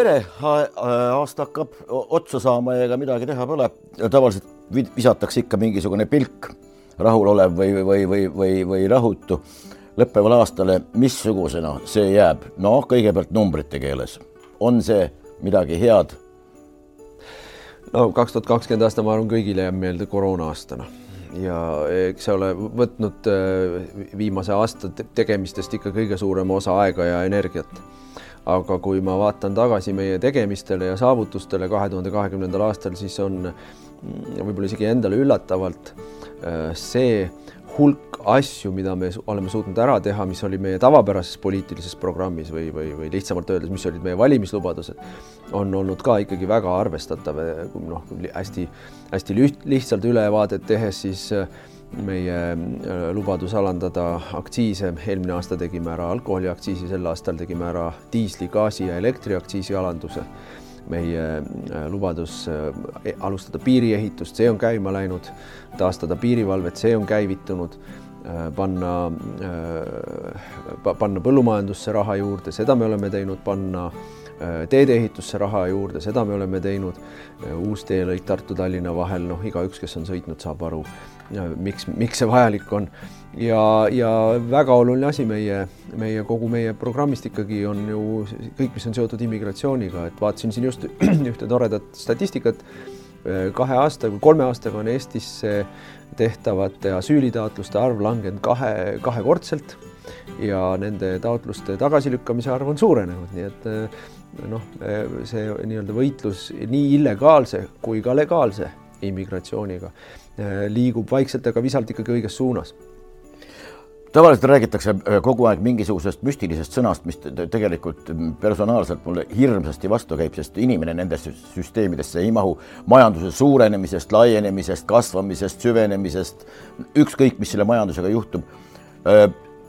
tere, aasta hakkab otsa saama ja ega midagi teha pole. tavaliselt visatakse ikka mingisugune pilk rahulolev või, või, või, või, või rahutu lõppevale aastale, missugusena see jääb? noh, kõigepealt numbrite keeles, on see midagi head? no kaks tuhat kakskümmend aasta, ma arvan, kõigile jääb meelde koroona aastana ja eks see ole võtnud äh, viimase aasta tegemistest ikka kõige suurema osa aega ja energiat. Aga kui ma vaatan tagasi meie tegemistele ja saavutustele kahe tuhande kahekümnendal aastal, siis on mm, võib-olla isegi endale üllatavalt äh, see hulk asju, mida me oleme suutnud ära teha, mis oli meie tavapärases poliitilises programmis või, või, või lihtsamalt öeldes, mis olid meie valimislubadused, on olnud ka ikkagi väga arvestatav, noh, hästi-hästi lihtsalt ülevaadet tehes, siis äh, meie äh, lubadus alandada aktsiise, eelmine aasta tegime ära alkoholiaktsiisi, sel aastal tegime ära diisli, gaasi ja elektriaktsiisi alanduse. Meie äh, lubadus e-, alustada piiriehitust, see on käima läinud, taastada piirivalvet, see on käivitunud. Äh, panna, äh, panna põllumajandusse raha juurde, seda me oleme teinud, panna äh, teedeehitusse raha juurde, seda me oleme teinud. uus teelõik Tartu-Tallinna vahel, noh, igaüks, kes on sõitnud, saab aru, miks, miks see vajalik on. ja, ja väga oluline asi meie, meie kogu meie programmist ikkagi on ju kõik, mis on seotud immigratsiooniga, et vaatasin siin just ühte toredat statistikat. Kahe aasta või kolme aastaga on Eestisse tehtavate asüülitaotluste arv langenud kahe, kahekordselt. Ja nende taotluste tagasilükkamise arv on suurenenud, nii et eh, noh, eh, see nii-öelda võitlus nii illegaalse kui ka legaalse immigratsiooniga liigub vaikselt, aga visalt ikkagi õiges suunas tavaliselt räägitakse äh, kogu aeg mingisugusest müstilisest sõnast, mis tegelikult personaalselt mulle hirmsasti vastu käib, sest inimene nendesse süsteemidesse ei mahu. majanduse suurenemisest, laienemisest, kasvamisest, süvenemisest, ükskõik, mis selle majandusega juhtub. Äh,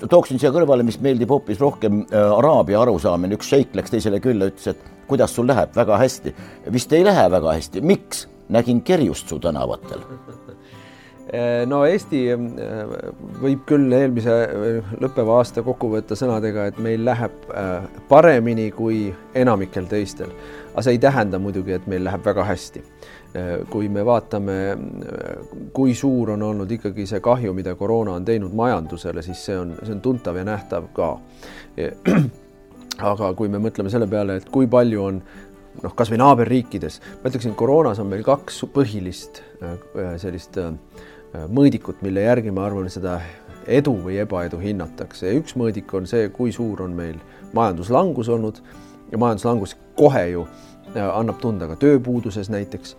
tooksin siia kõrvale, mis meeldib hoopis rohkem äh, araabia arusaamine, üks šeik läks teisele külla, ütles, et kuidas sul läheb, väga hästi. vist ei lähe väga hästi, miks? nägin kerjust su tänavatel no Eesti eh, võib küll eelmise eh, lõppeva aasta kokku võtta sõnadega, et meil läheb paremini kui enamikel teistel, aga see ei tähenda muidugi, et meil läheb väga hästi. kui me vaatame, kui suur on olnud ikkagi see kahju, mida koroona on teinud majandusele, siis see on, see on tuntav ja nähtav ka. aga kui me mõtleme selle peale, et kui palju on noh, kasvõi naaberriikides, ma ütleksin, koroonas on meil kaks põhilist sellist äh, Äh, mõõdikut, mille järgi ma arvan, seda edu või ebaedu hinnatakse. Ja üks mõõdik on see, kui suur on meil majanduslangus olnud. Ja majanduslangus kohe ju äh, annab tunda ka tööpuuduses näiteks.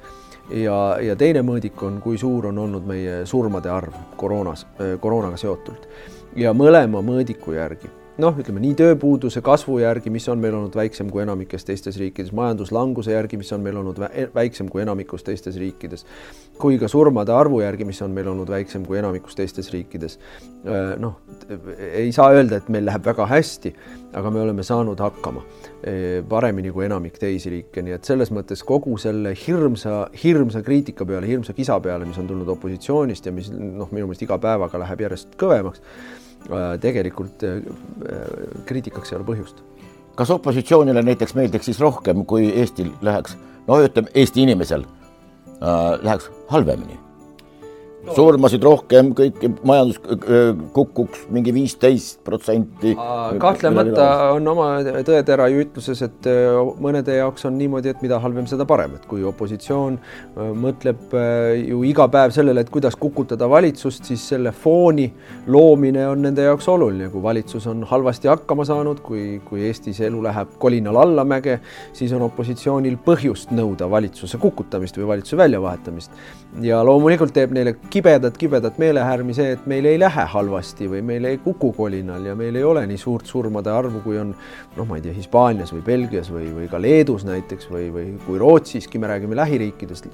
ja, ja teine mõõdik on, kui suur on olnud meie surmade arv koroonas, äh, koroonaga seotult. Ja mõlema mõõdiku järgi noh, ütleme nii tööpuuduse kasvu järgi, mis on meil olnud väiksem kui enamikes teistes riikides, majanduslanguse järgi, mis on meil olnud väiksem kui enamikus teistes riikides, kui ka surmade arvu järgi, mis on meil olnud väiksem kui enamikus teistes riikides. Noh, ei saa öelda, et meil läheb väga hästi, aga me oleme saanud hakkama äh, paremini kui enamik teisi riike, nii et selles mõttes kogu selle hirmsa, hirmsa kriitika peale, hirmsa kisa peale, mis on tulnud opositsioonist ja mis noh, minu meelest iga päevaga läheb järjest kõvemaks tegelikult äh, kriitikaks ei ole põhjust. kas opositsioonile näiteks meeldiks siis rohkem, kui Eestil läheks, no ütleme, Eesti inimesel äh, läheks halvemini. Surmasid rohkem, kõik majandus kukuks mingi viisteist protsenti. kahtlemata on oma tõetera ju ütluses, et mõnede jaoks on niimoodi, et mida halvem, seda parem, et kui opositsioon mõtleb ju iga päev sellele, et kuidas kukutada valitsust, siis selle fooni loomine on nende jaoks oluline, kui valitsus on halvasti hakkama saanud, kui, kui Eestis elu läheb kolinal allamäge, siis on opositsioonil põhjust nõuda valitsuse kukutamist või valitsuse väljavahetamist. ja loomulikult teeb neile kibedat-kibedat meelehärmi see, et meil ei lähe halvasti või meil ei kuku kolinal ja meil ei ole nii suurt surmade arvu, kui on noh, ma ei tea, Hispaanias või Belgias või, või ka Leedus näiteks või, või kui Rootsiski, me räägime lähiriikidest.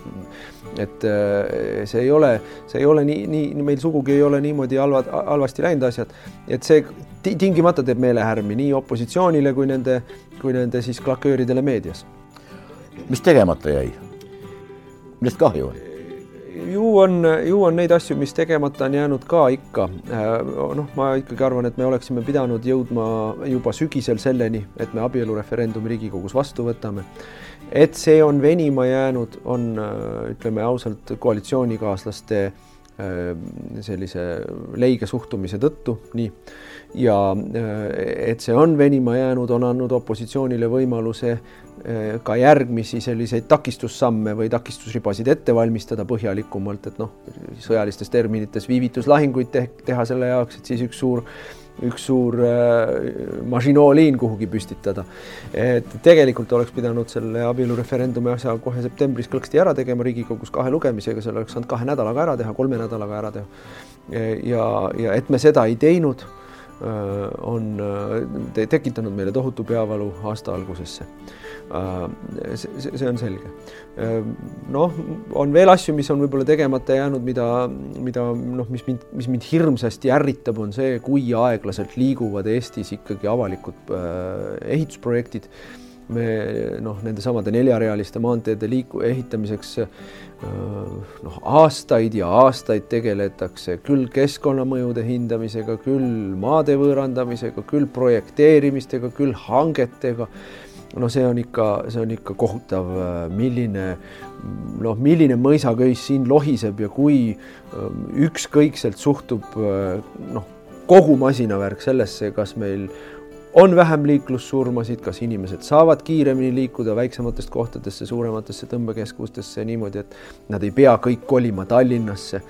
et äh, see ei ole, see ei ole nii, nii meil sugugi ei ole niimoodi halvad, halvasti läinud asjad, et see tingimata teeb meelehärmi nii opositsioonile kui nende, kui nende siis klakööridele meedias. mis tegemata jäi? millest kahju on? Ju on, ju on neid asju, mis tegemata on jäänud ka ikka. noh, ma ikkagi arvan, et me oleksime pidanud jõudma juba sügisel selleni, et me abielureferendumi Riigikogus vastu võtame. et see on venima jäänud, on ütleme ausalt koalitsioonikaaslaste sellise leige suhtumise tõttu, nii. Ja et see on venima jäänud, on andnud opositsioonile võimaluse Äh, ka järgmisi selliseid takistussamme või takistusribasid ette valmistada põhjalikumalt, et noh, sõjalistes terminites viivituslahinguid te teha selle jaoks, et siis üks suur, üks suur äh, mažinooliin kuhugi püstitada. et tegelikult oleks pidanud selle abielureferendumi asja kohe septembris kõlksti ära tegema Riigikogus kahe lugemisega, selle oleks saanud kahe nädalaga ära teha, kolme nädalaga ära teha. ja, ja et me seda ei teinud äh, on tekitanud meile tohutu peavalu aasta algusesse Äh, see, see on selge. Äh, noh, on veel asju, mis on võib-olla tegemata jäänud, mida, mida noh, mis mind, mis mind hirmsasti ärritab, on see, kui aeglaselt liiguvad Eestis ikkagi avalikud äh, ehitusprojektid. me noh, nendesamade neljarealiste maanteede liiku-, ehitamiseks noh, aastaid ja aastaid tegeletakse küll keskkonnamõjude hindamisega, küll maade võõrandamisega, küll projekteerimistega, küll hangetega no see on ikka, see on ikka kohutav, milline noh, milline mõisaköis siin lohiseb ja kui ähm, ükskõikselt suhtub äh, noh, kogu masinavärk sellesse, kas meil on vähem liiklussurmasid, kas inimesed saavad kiiremini liikuda väiksematest kohtadesse suurematesse tõmbekeskustesse niimoodi, et nad ei pea kõik kolima Tallinnasse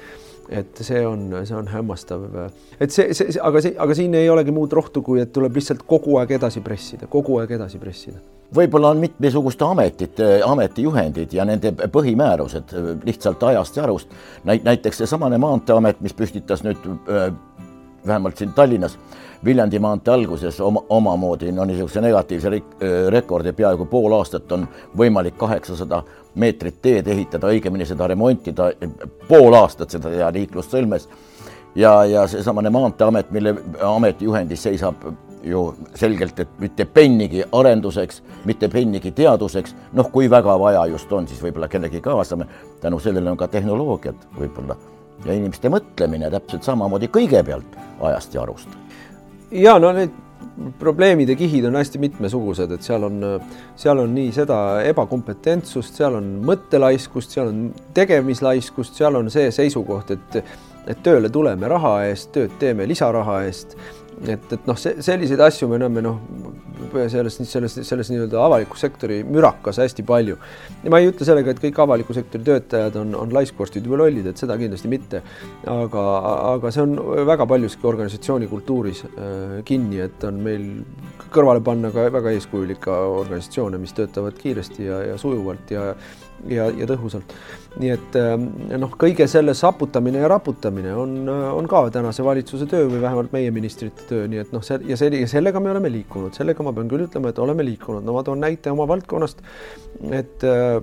et see on, see on hämmastav. et see, see, aga see, aga siin ei olegi muud rohtu, kui et tuleb lihtsalt kogu aeg edasi pressida, kogu aeg edasi pressida. võib-olla on mitmesuguste ametite, ametijuhendid ja nende põhimäärused lihtsalt ajast ja arust. näiteks seesamane Maanteeamet, mis püstitas nüüd vähemalt siin Tallinnas Viljandi maantee alguses oma, omamoodi no niisuguse negatiivse rekordi, peaaegu pool aastat on võimalik kaheksasada meetrit teed ehitada, õigemini seda remontida, pool aastat seda teha liiklussõlmes. ja, ja seesamane Maanteeamet, mille ametijuhendis seisab ju selgelt, et mitte pennigi arenduseks, mitte pennigi teaduseks, noh, kui väga vaja just on, siis võib-olla kellegi kaasame, tänu sellele on ka tehnoloogiad võib-olla ja inimeste mõtlemine täpselt samamoodi kõigepealt ajast ja arust. ja no need probleemide kihid on hästi mitmesugused, et seal on, seal on nii seda ebakompetentsust, seal on mõttelaiskust, seal on tegemislaiskust, seal on see seisukoht, et et tööle tuleme raha eest, tööd teeme lisaraha eest et, et noh, see selliseid asju me näeme noh, selles, selles, selles nii-öelda avaliku sektori mürakas hästi palju. ja ma ei ütle sellega, et kõik avaliku sektori töötajad on, on laiskvorstid või lollid, et seda kindlasti mitte. aga, aga see on väga paljuski organisatsiooni kultuuris äh, kinni, et on meil kõrvale panna ka väga eeskujulikke organisatsioone, mis töötavad kiiresti ja, ja sujuvalt ja ja, ja tõhusalt. nii et ähm, noh, kõige selle saputamine ja raputamine on, on ka tänase valitsuse töö või vähemalt meie ministrite töö, nii et noh, see ja see ja sellega me oleme liikunud, sellega ma pean küll ütlema, et oleme liikunud, no ma toon näite oma valdkonnast, et äh,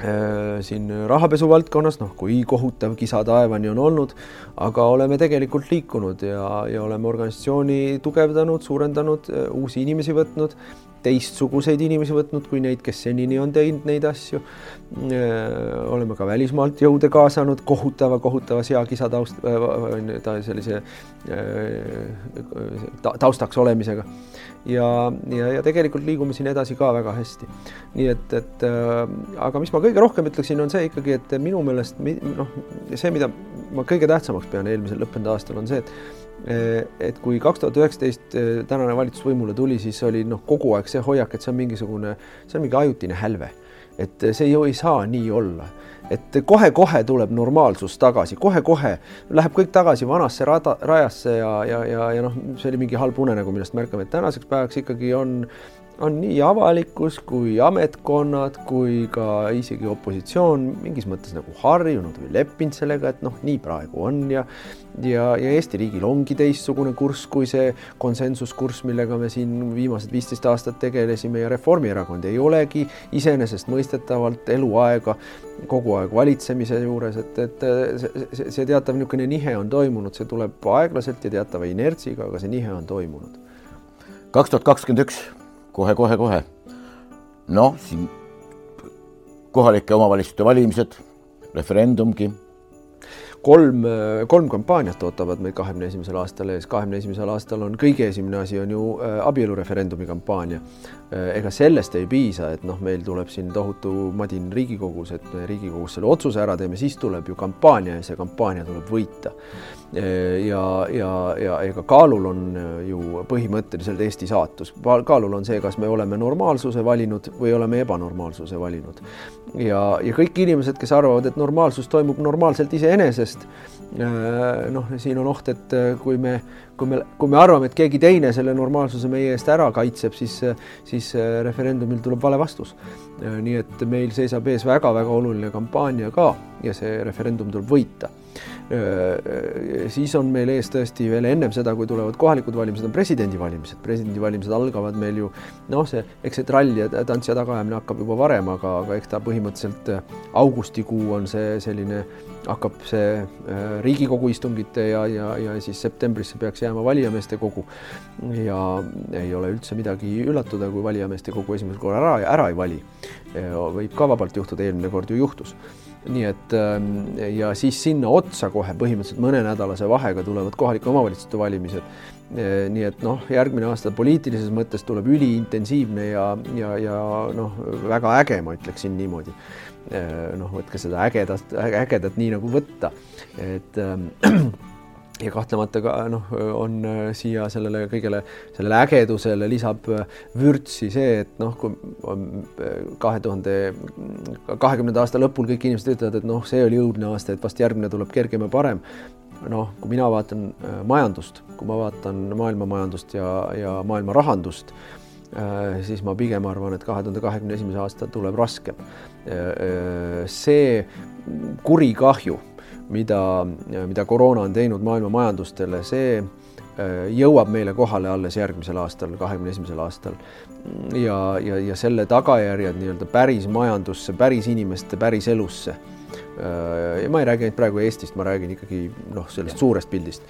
äh siin rahapesu valdkonnas, noh, kui kohutav kisa taevani on olnud, aga oleme tegelikult liikunud ja, ja oleme organisatsiooni tugevdanud, suurendanud, äh, uusi inimesi võtnud teistsuguseid inimesi võtnud kui neid, kes senini on teinud neid asju. Äh, oleme ka välismaalt jõude kaasanud kohutava, kohutava seakisa taust, äh, ta sellise äh, taustaks olemisega. ja, ja, ja tegelikult liigume siin edasi ka väga hästi. nii et, et aga mis ma kõige rohkem ütleksin, on see ikkagi, et minu meelest noh, see, mida ma kõige tähtsamaks pean eelmisel lõppenud aastal, on see, et et kui kaks tuhat üheksateist eh, tänane valitsus võimule tuli, siis oli noh, kogu aeg see hoiak, et see on mingisugune, see on mingi ajutine hälve, et see ju ei saa nii olla, et kohe-kohe tuleb normaalsus tagasi kohe,, kohe-kohe läheb kõik tagasi vanasse rada, rajasse ja, ja, ja, ja noh, see oli mingi halb unenägu, millest märkame, et tänaseks päevaks ikkagi on on nii avalikkus kui ametkonnad kui ka isegi opositsioon mingis mõttes nagu harjunud või leppinud sellega, et noh, nii praegu on ja ja, ja Eesti riigil ongi teistsugune kurss kui see konsensuskurss, millega me siin viimased viisteist aastat tegelesime ja Reformierakond ei olegi iseenesestmõistetavalt eluaega kogu aeg valitsemise juures, et, et see, see teatav niisugune nihe on toimunud, see tuleb aeglaselt ja teatava inertsiga, aga see nihe on toimunud. kaks tuhat kakskümmend üks kohe-kohe-kohe. noh, siin kohalike omavalitsuste valimised, referendumgi kolm, kolm kampaaniat ootavad meid kahekümne esimesel aastal ees. kahekümne esimesel aastal on kõige esimene asi on ju äh, abielureferendumi kampaania. Äh, ega sellest ei piisa, et noh, meil tuleb siin tohutu madin Riigikogus, et me Riigikogus selle otsuse ära teeme, siis tuleb ju kampaania ja see kampaania tuleb võita ja, ja, ja ega kaalul on ju põhimõtteliselt Eesti saatus. kaalul on see, kas me oleme normaalsuse valinud või oleme ebanormaalsuse valinud. ja, ja kõik inimesed, kes arvavad, et normaalsus toimub normaalselt iseenesest, noh, siin on oht, et kui me, kui me, kui me arvame, et keegi teine selle normaalsuse meie eest ära kaitseb, siis, siis referendumil tuleb vale vastus. nii et meil seisab ees väga-väga oluline kampaania ka ja see referendum tuleb võita siis on meil ees tõesti veel ennem seda, kui tulevad kohalikud valimised, on presidendivalimised. presidendivalimised algavad meil ju noh, see, eks see trall ja tants ja tagaajamine hakkab juba varem, aga, aga eks ta põhimõtteliselt augustikuu on see selline, hakkab see Riigikogu istungite ja, ja, ja siis septembrisse peaks jääma valijameeste kogu. ja ei ole üldse midagi üllatuda, kui valijameeste kogu esimesel korral ära, ära ei vali. Võib ka vabalt juhtuda, eelmine kord ju juhtus nii et ähm, ja siis sinna otsa kohe põhimõtteliselt mõnenädalase vahega tulevad kohalike omavalitsuste valimised. Nii et noh, järgmine aasta poliitilises mõttes tuleb üliintensiivne ja, ja, ja noh, väga äge, ma ütleksin niimoodi. Noh, võtke seda ägedat, ägedat nii nagu võtta, et ähm, ja kahtlemata ka noh, on äh, siia sellele kõigele, sellele ägedusele lisab äh, vürtsi see, et noh, kui äh, kahe tuhande kahekümnenda aasta lõpul kõik inimesed ütlevad, et noh, see oli õudne aasta, et vast järgmine tuleb kergem ja parem. noh, kui mina vaatan majandust, kui ma vaatan maailma majandust ja, ja maailma rahandust, siis ma pigem arvan, et kahe tuhande kahekümne esimese aasta tuleb raskem. see kurikahju mida, mida koroona on teinud maailma majandustele, see äh, jõuab meile kohale alles järgmisel aastal, kahekümne esimesel aastal. ja, ja, ja selle tagajärjed nii-öelda päris majandusse, päris inimeste päris elusse ma ei räägi ainult praegu Eestist, ma räägin ikkagi noh, sellest suurest pildist.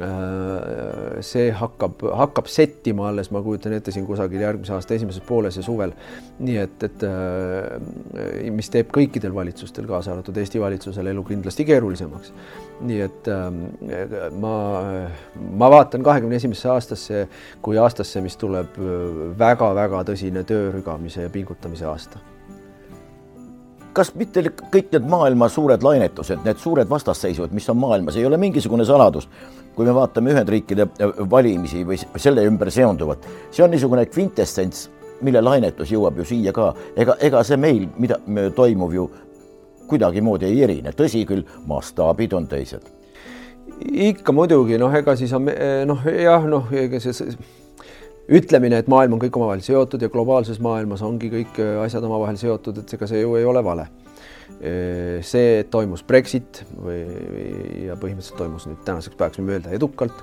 Äh, see hakkab, hakkab settima alles, ma kujutan ette siin kusagil järgmise aasta esimeses pooles ja suvel. nii et, et äh, mis teeb kõikidel valitsustel, kaasa arvatud Eesti valitsusel elu kindlasti keerulisemaks. nii et ma, ma vaatan kahekümne esimesse aastasse kui aastasse, mis tuleb väga-väga tõsine töörügamise ja pingutamise aasta kas mitte kõik need maailma suured lainetused, need suured vastasseisud, mis on maailmas, ei ole mingisugune saladus. kui me vaatame Ühendriikide äh, valimisi või selle ümber seonduvat, see on niisugune kvintessents, mille lainetus jõuab ju siia ka, ega, ega see meil, mida toimuv ju kuidagimoodi ei erine, tõsi küll, mastaabid on teised. ikka muidugi noh, ega siis noh, jah, noh, ega see ütlemine, et maailm on kõik omavahel seotud ja globaalses maailmas ongi kõik äh, asjad omavahel seotud, et ega see ju ei ole vale. Äh, see, et toimus Brexit või, ja põhimõtteliselt toimus nüüd tänaseks päevaks võime öelda edukalt,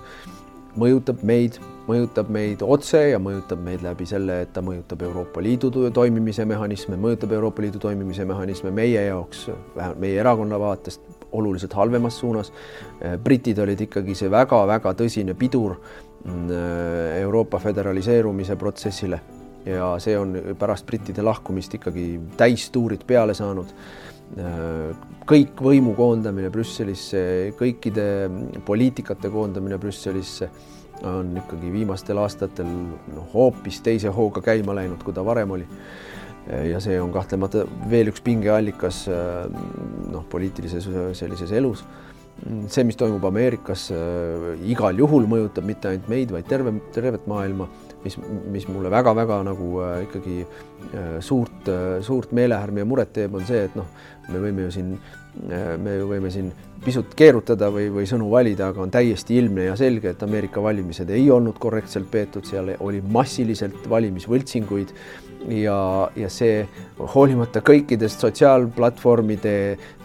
mõjutab meid, mõjutab meid otse ja mõjutab meid läbi selle, et ta mõjutab Euroopa Liidu toimimise mehhanisme, mõjutab Euroopa Liidu toimimise mehhanisme meie jaoks, vähemalt meie erakonna vaatest oluliselt halvemas suunas. Äh, britid olid ikkagi see väga-väga tõsine pidur Euroopa föderaliseerumise protsessile ja see on pärast brittide lahkumist ikkagi täistuurid peale saanud. Äh, kõik võimu koondamine Brüsselisse, kõikide poliitikate koondamine Brüsselisse on ikkagi viimastel aastatel noh, hoopis teise hooga käima läinud, kui ta varem oli. Äh, ja see on kahtlemata veel üks pingeallikas noh, poliitilises sellises elus see, mis toimub Ameerikas äh,, igal juhul mõjutab mitte ainult meid, vaid terve, tervet maailma, mis, mis mulle väga-väga nagu äh, ikkagi äh, suurt äh,, suurt meelehärmi ja muret teeb, on see, et noh, me võime ju siin äh,, me ju võime siin pisut keerutada või, või sõnu valida, aga on täiesti ilmne ja selge, et Ameerika valimised ei olnud korrektselt peetud, seal oli massiliselt valimisvõltsinguid ja, ja see hoolimata kõikidest sotsiaalplatvormide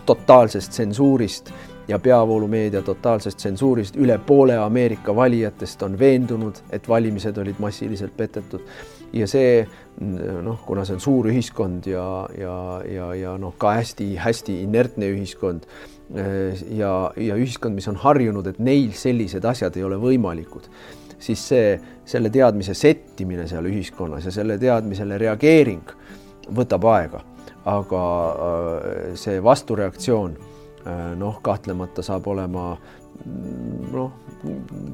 totaalsest tsensuurist ja peavoolumeedia totaalsest tsensuurist üle poole Ameerika valijatest on veendunud, et valimised olid massiliselt petetud. ja see noh, kuna see on suur ühiskond ja, ja, ja, ja noh, ka hästi-hästi inertne ühiskond ja, ja ühiskond, mis on harjunud, et neil sellised asjad ei ole võimalikud, siis see, selle teadmise settimine seal ühiskonnas ja selle teadmisele reageering võtab aega aga see vastureaktsioon noh, kahtlemata saab olema noh,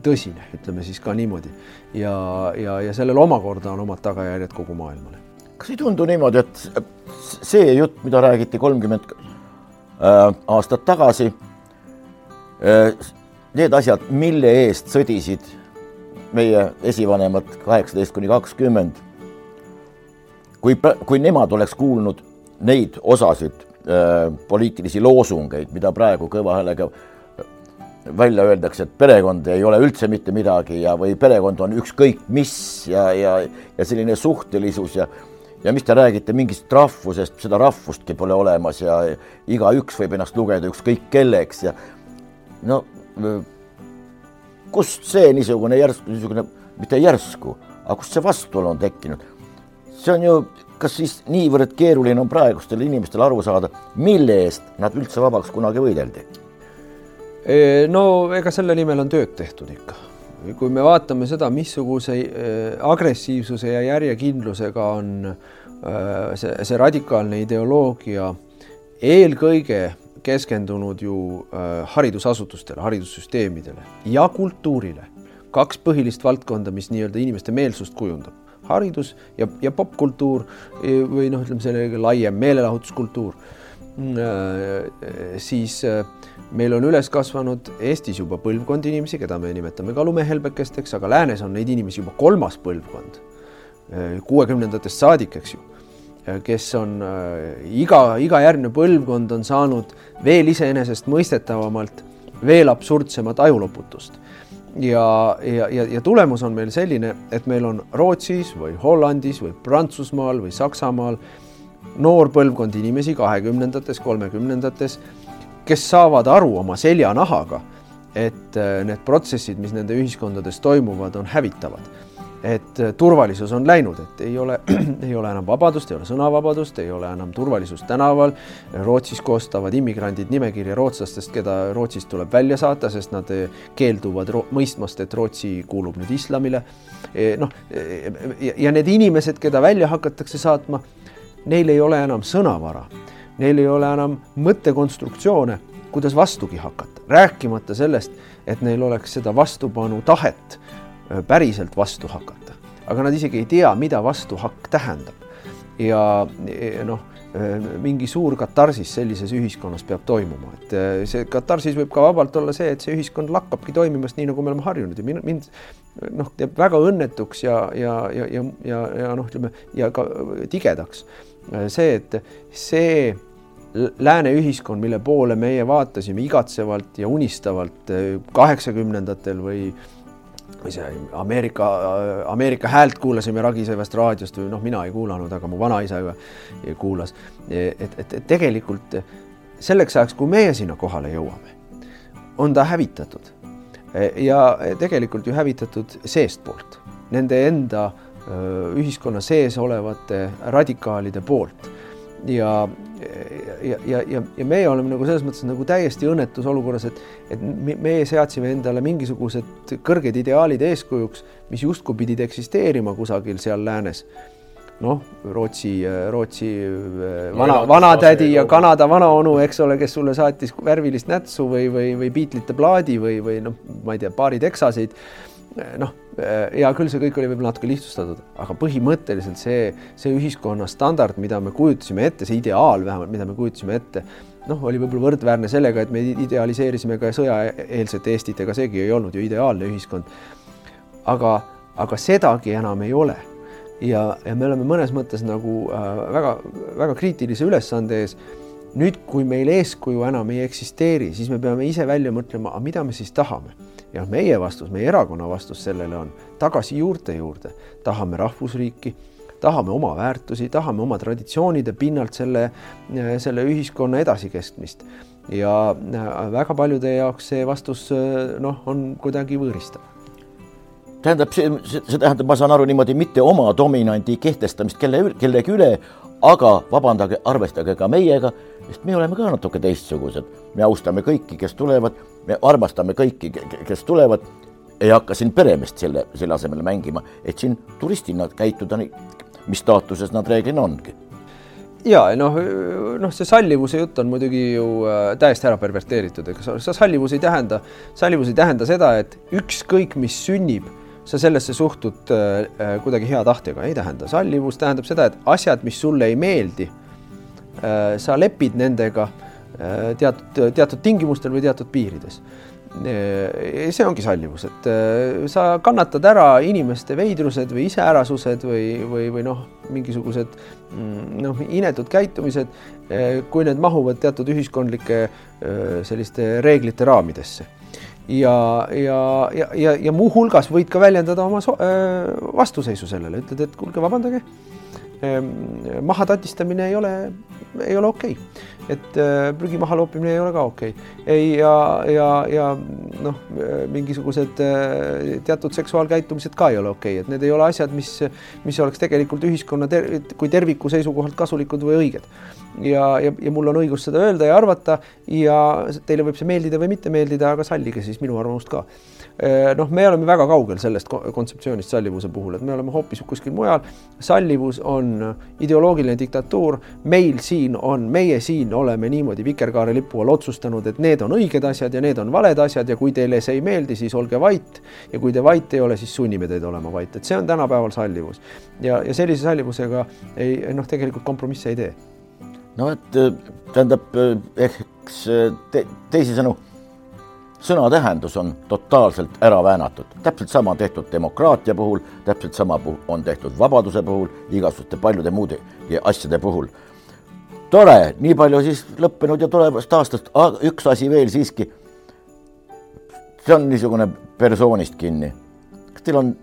tõsine, ütleme siis ka niimoodi ja, ja, ja sellel omakorda on omad tagajärjed kogu maailmale. kas ei tundu niimoodi, et see jutt, mida räägiti kolmkümmend äh, aastat tagasi äh,, need asjad, mille eest sõdisid meie esivanemad kaheksateist kuni kakskümmend, kui, kui nemad oleks kuulnud neid osasid äh, poliitilisi loosungeid, mida praegu kõva häälega välja öeldakse, et perekond ei ole üldse mitte midagi ja, või perekond on ükskõik mis ja, ja, ja selline suhtelisus ja ja mis te räägite mingist rahvusest, seda rahvustki pole olemas ja igaüks võib ennast lugeda ükskõik kelleks ja no kust see niisugune järsku, niisugune, mitte järsku, aga kust see vastuolu on tekkinud? see on ju, kas siis niivõrd keeruline on praegustel inimestel aru saada, mille eest nad üldse vabaks kunagi võideldi? no ega selle nimel on tööd tehtud ikka. kui me vaatame seda, missuguse agressiivsuse ja järjekindlusega on see, see radikaalne ideoloogia eelkõige keskendunud ju haridusasutustele, haridussüsteemidele ja kultuurile. kaks põhilist valdkonda, mis nii-öelda inimeste meelsust kujundab, haridus ja, ja popkultuur või noh, ütleme sellega laiem meelelahutuskultuur, siis äh, meil on üles kasvanud Eestis juba põlvkond inimesi, keda me nimetame ka lumehelbekesteks, aga läänes on neid inimesi juba kolmas põlvkond, kuuekümnendatest saadik, eks ju, kes on iga, iga järgmine põlvkond on saanud veel iseenesestmõistetavamalt veel absurdsemat ajuloputust. Ja, ja, ja, ja tulemus on meil selline, et meil on Rootsis või Hollandis või Prantsusmaal või Saksamaal noor põlvkond inimesi kahekümnendates, kolmekümnendates kes saavad aru oma seljanahaga, et äh, need protsessid, mis nende ühiskondades toimuvad, on hävitavad. Et äh, turvalisus on läinud, et ei ole, ei ole enam vabadust, ei ole sõnavabadust, ei ole enam turvalisust tänaval. Rootsis koostavad immigrandid nimekirja rootslastest, keda Rootsist tuleb välja saata, sest nad äh, keelduvad mõistmast, et Rootsi kuulub nüüd islamile. E, noh, e, ja need inimesed, keda välja hakatakse saatma, neil ei ole enam sõnavara neil ei ole enam mõttekonstruktsioone, kuidas vastugi hakata, rääkimata sellest, et neil oleks seda vastupanu tahet päriselt vastu hakata. aga nad isegi ei tea, mida vastuhakk tähendab. ja noh, mingi suur katarsis sellises ühiskonnas peab toimuma, et see katarsis võib ka vabalt olla see, et see ühiskond lakkabki toimimast nii, nagu me oleme harjunud ja mind, mind noh, teeb väga õnnetuks ja, ja, ja, ja, ja, ja noh, ütleme ja ka tigedaks see, et see lääne ühiskond, mille poole meie vaatasime igatsevalt ja unistavalt eh, kaheksakümnendatel või või see Ameerika, Ameerika häält kuulasime ragisevast raadiost või noh, mina ei kuulanud, aga mu vanaisa kuulas. et, et, et tegelikult selleks ajaks, kui meie sinna kohale jõuame, on ta hävitatud ja tegelikult ju hävitatud seestpoolt, nende enda ühiskonna sees olevate radikaalide poolt ja ja, ja, ja, ja meie oleme nagu selles mõttes nagu täiesti õnnetus olukorras, et, et meie seadsime endale mingisugused kõrged ideaalid eeskujuks, mis justkui pidid eksisteerima kusagil seal läänes. noh, Rootsi, Rootsi äh, vana, vanatädi ja Kanada vanaonu, eks ole, kes sulle saatis värvilist nätsu või, või, või Beatlesite plaadi või, või noh, ma ei tea, paari teksaseid noh, hea küll, see kõik oli võib-olla natuke lihtsustatud, aga põhimõtteliselt see, see ühiskonna standard, mida me kujutasime ette, see ideaal vähemalt, mida me kujutasime ette, noh, oli võib-olla võrdväärne sellega, et me idealiseerisime ka sõjaeelset Eestit, ega seegi ei olnud ju ideaalne ühiskond. aga, aga sedagi enam ei ole. ja, ja me oleme mõnes mõttes nagu äh, kriitilise ülesande ees nüüd, kui meil eeskuju enam ei eksisteeri, siis me peame ise välja mõtlema, mida me siis tahame? Ja meie vastus, meie erakonna vastus sellele on tagasi juurte juurde, tahame rahvusriiki, tahame oma väärtusi, tahame oma traditsioonide pinnalt selle, selle ühiskonna edasikestmist. Ja äh, väga paljude jaoks see vastus äh, noh, on kuidagi võõristav. Tähendab, see, see tähendab, ma saan aru niimoodi, mitte oma dominandi kehtestamist kelle, kellegi üle, aga vabandage, arvestage ka meiega, sest me oleme ka natuke teistsugused. me austame kõiki, kes tulevad, me armastame kõiki, kes tulevad, ei hakka siin peremeest selle, selle asemel mängima, et siin turistina käituda, mis staatuses nad reeglina ongi. Ja noh, noh, see sallivuse jutt on muidugi ju äh, täiesti ära perverteeritud, ega sa sallivus ei tähenda, sallivus ei tähenda seda, et ükskõik, mis sünnib, sa sellesse suhtud äh, äh, kuidagi hea tahtega, ei tähenda. sallivus tähendab seda, et asjad, mis sulle ei meeldi äh,, sa lepid nendega äh, teatud, teatud tingimustel või teatud piirides see ongi sallivus, et äh, sa kannatad ära inimeste veidrused või iseärasused või, või, või noh, mingisugused mm, noh, inetud käitumised, äh, kui need mahuvad teatud ühiskondlike äh, selliste reeglite raamidesse. Ja, ja, ja, ja, ja muuhulgas võid ka väljendada oma vastuseisu sellele, ütled, et kuulge, vabandage Ehm, maha tatistamine ei ole, ei ole okei okay. Et äh, prügi maha loopimine ei ole ka okei okay.. ei ja, ja, ja noh, mingisugused äh, teatud seksuaalkäitumised ka ei ole okei okay., et need ei ole asjad, mis, mis oleks tegelikult ühiskonna ter kui terviku seisukohalt kasulikud või õiged. ja, ja, ja mul on õigus seda öelda ja arvata ja teile võib see meeldida või mitte meeldida, aga sallige siis minu arvamust ka Äh, noh, me oleme väga kaugel sellest kontseptsioonist sallivuse puhul, et me oleme hoopis kuskil mujal. sallivus on ideoloogiline diktatuur, meil siin on, meie siin oleme niimoodi vikerkaarelipu all otsustanud, et need on õiged asjad ja need on valed asjad ja kui teile see ei meeldi, siis olge vait. ja kui te vait ei ole, siis sunnime teid olema vait, et see on tänapäeval sallivus ja, ja sellise sallivusega ei noh, tegelikult kompromisse ei tee. no et tähendab, eks te, teisisõnu sõna tähendus on totaalselt ära väänatud, täpselt sama tehtud demokraatia puhul, täpselt sama on tehtud vabaduse puhul, igasuguste paljude muude asjade puhul. tore, nii palju siis lõppenud ja tulevast aastast, üks asi veel siiski. see on niisugune persoonist kinni. kas teil on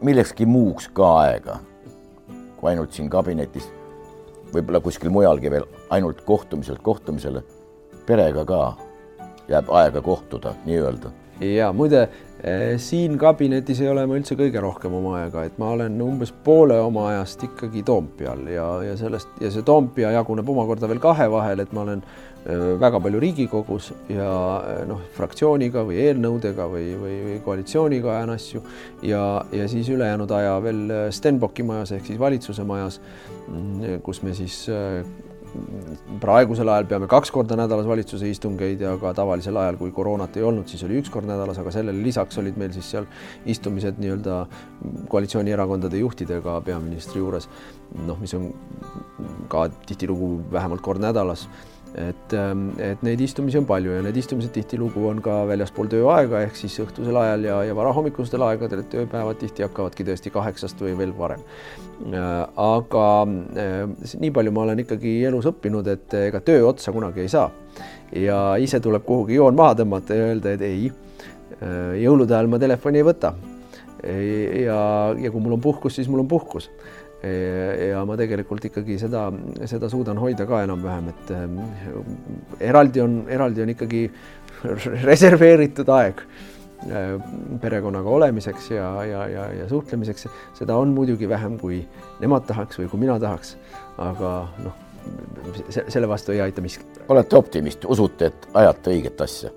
millekski muuks ka aega kui ainult siin kabinetis, võib-olla kuskil mujalgi veel ainult kohtumiselt kohtumisele, perega ka jääb aega kohtuda nii-öelda. ja muide, eh, siin kabinetis ei ole ma üldse kõige rohkem oma aega, et ma olen umbes poole oma ajast ikkagi Toompeal ja, ja sellest ja see Toompea jaguneb omakorda veel kahe vahel, et ma olen eh, väga palju Riigikogus ja eh, noh, fraktsiooniga või eelnõudega või, või, või koalitsiooniga ajan asju ja, ja siis ülejäänud aja veel Stenbocki majas ehk siis valitsuse majas, mm, kus me siis praegusel ajal peame kaks korda nädalas valitsuse istungeid ja ka tavalisel ajal, kui koroonat ei olnud, siis oli üks kord nädalas, aga sellele lisaks olid meil siis seal istumised nii-öelda koalitsioonierakondade juhtidega peaministri juures. noh, mis on ka tihtilugu vähemalt kord nädalas et, ähm, et neid istumisi on palju ja need istumised tihtilugu on ka väljaspool tööaega ehk siis õhtusel ajal ja, ja varahommikustel aegadel, et tööpäevad tihti hakkavadki tõesti kaheksast või veel varem. Äh, aga äh, nii palju ma olen ikkagi elus õppinud, et ega töö otsa kunagi ei saa ja ise tuleb kuhugi joon maha tõmmata ja öelda, et ei, äh, jõulude ajal ma telefoni ei võta. ja, ja kui mul on puhkus, siis mul on puhkus ja ma tegelikult ikkagi seda, seda suudan hoida ka enam-vähem, et ähm, eraldi on, eraldi on ikkagi reserveeritud aeg äh, perekonnaga olemiseks ja, ja, ja, ja suhtlemiseks. seda on muidugi vähem, kui nemad tahaks või kui mina tahaks, aga noh, selle vastu ei aita miski. olete optimist, usute, et ajate õiget asja?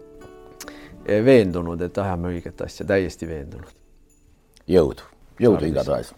veendunud, et ajame õiget asja, täiesti veendunud. jõudu, jõudu igatahes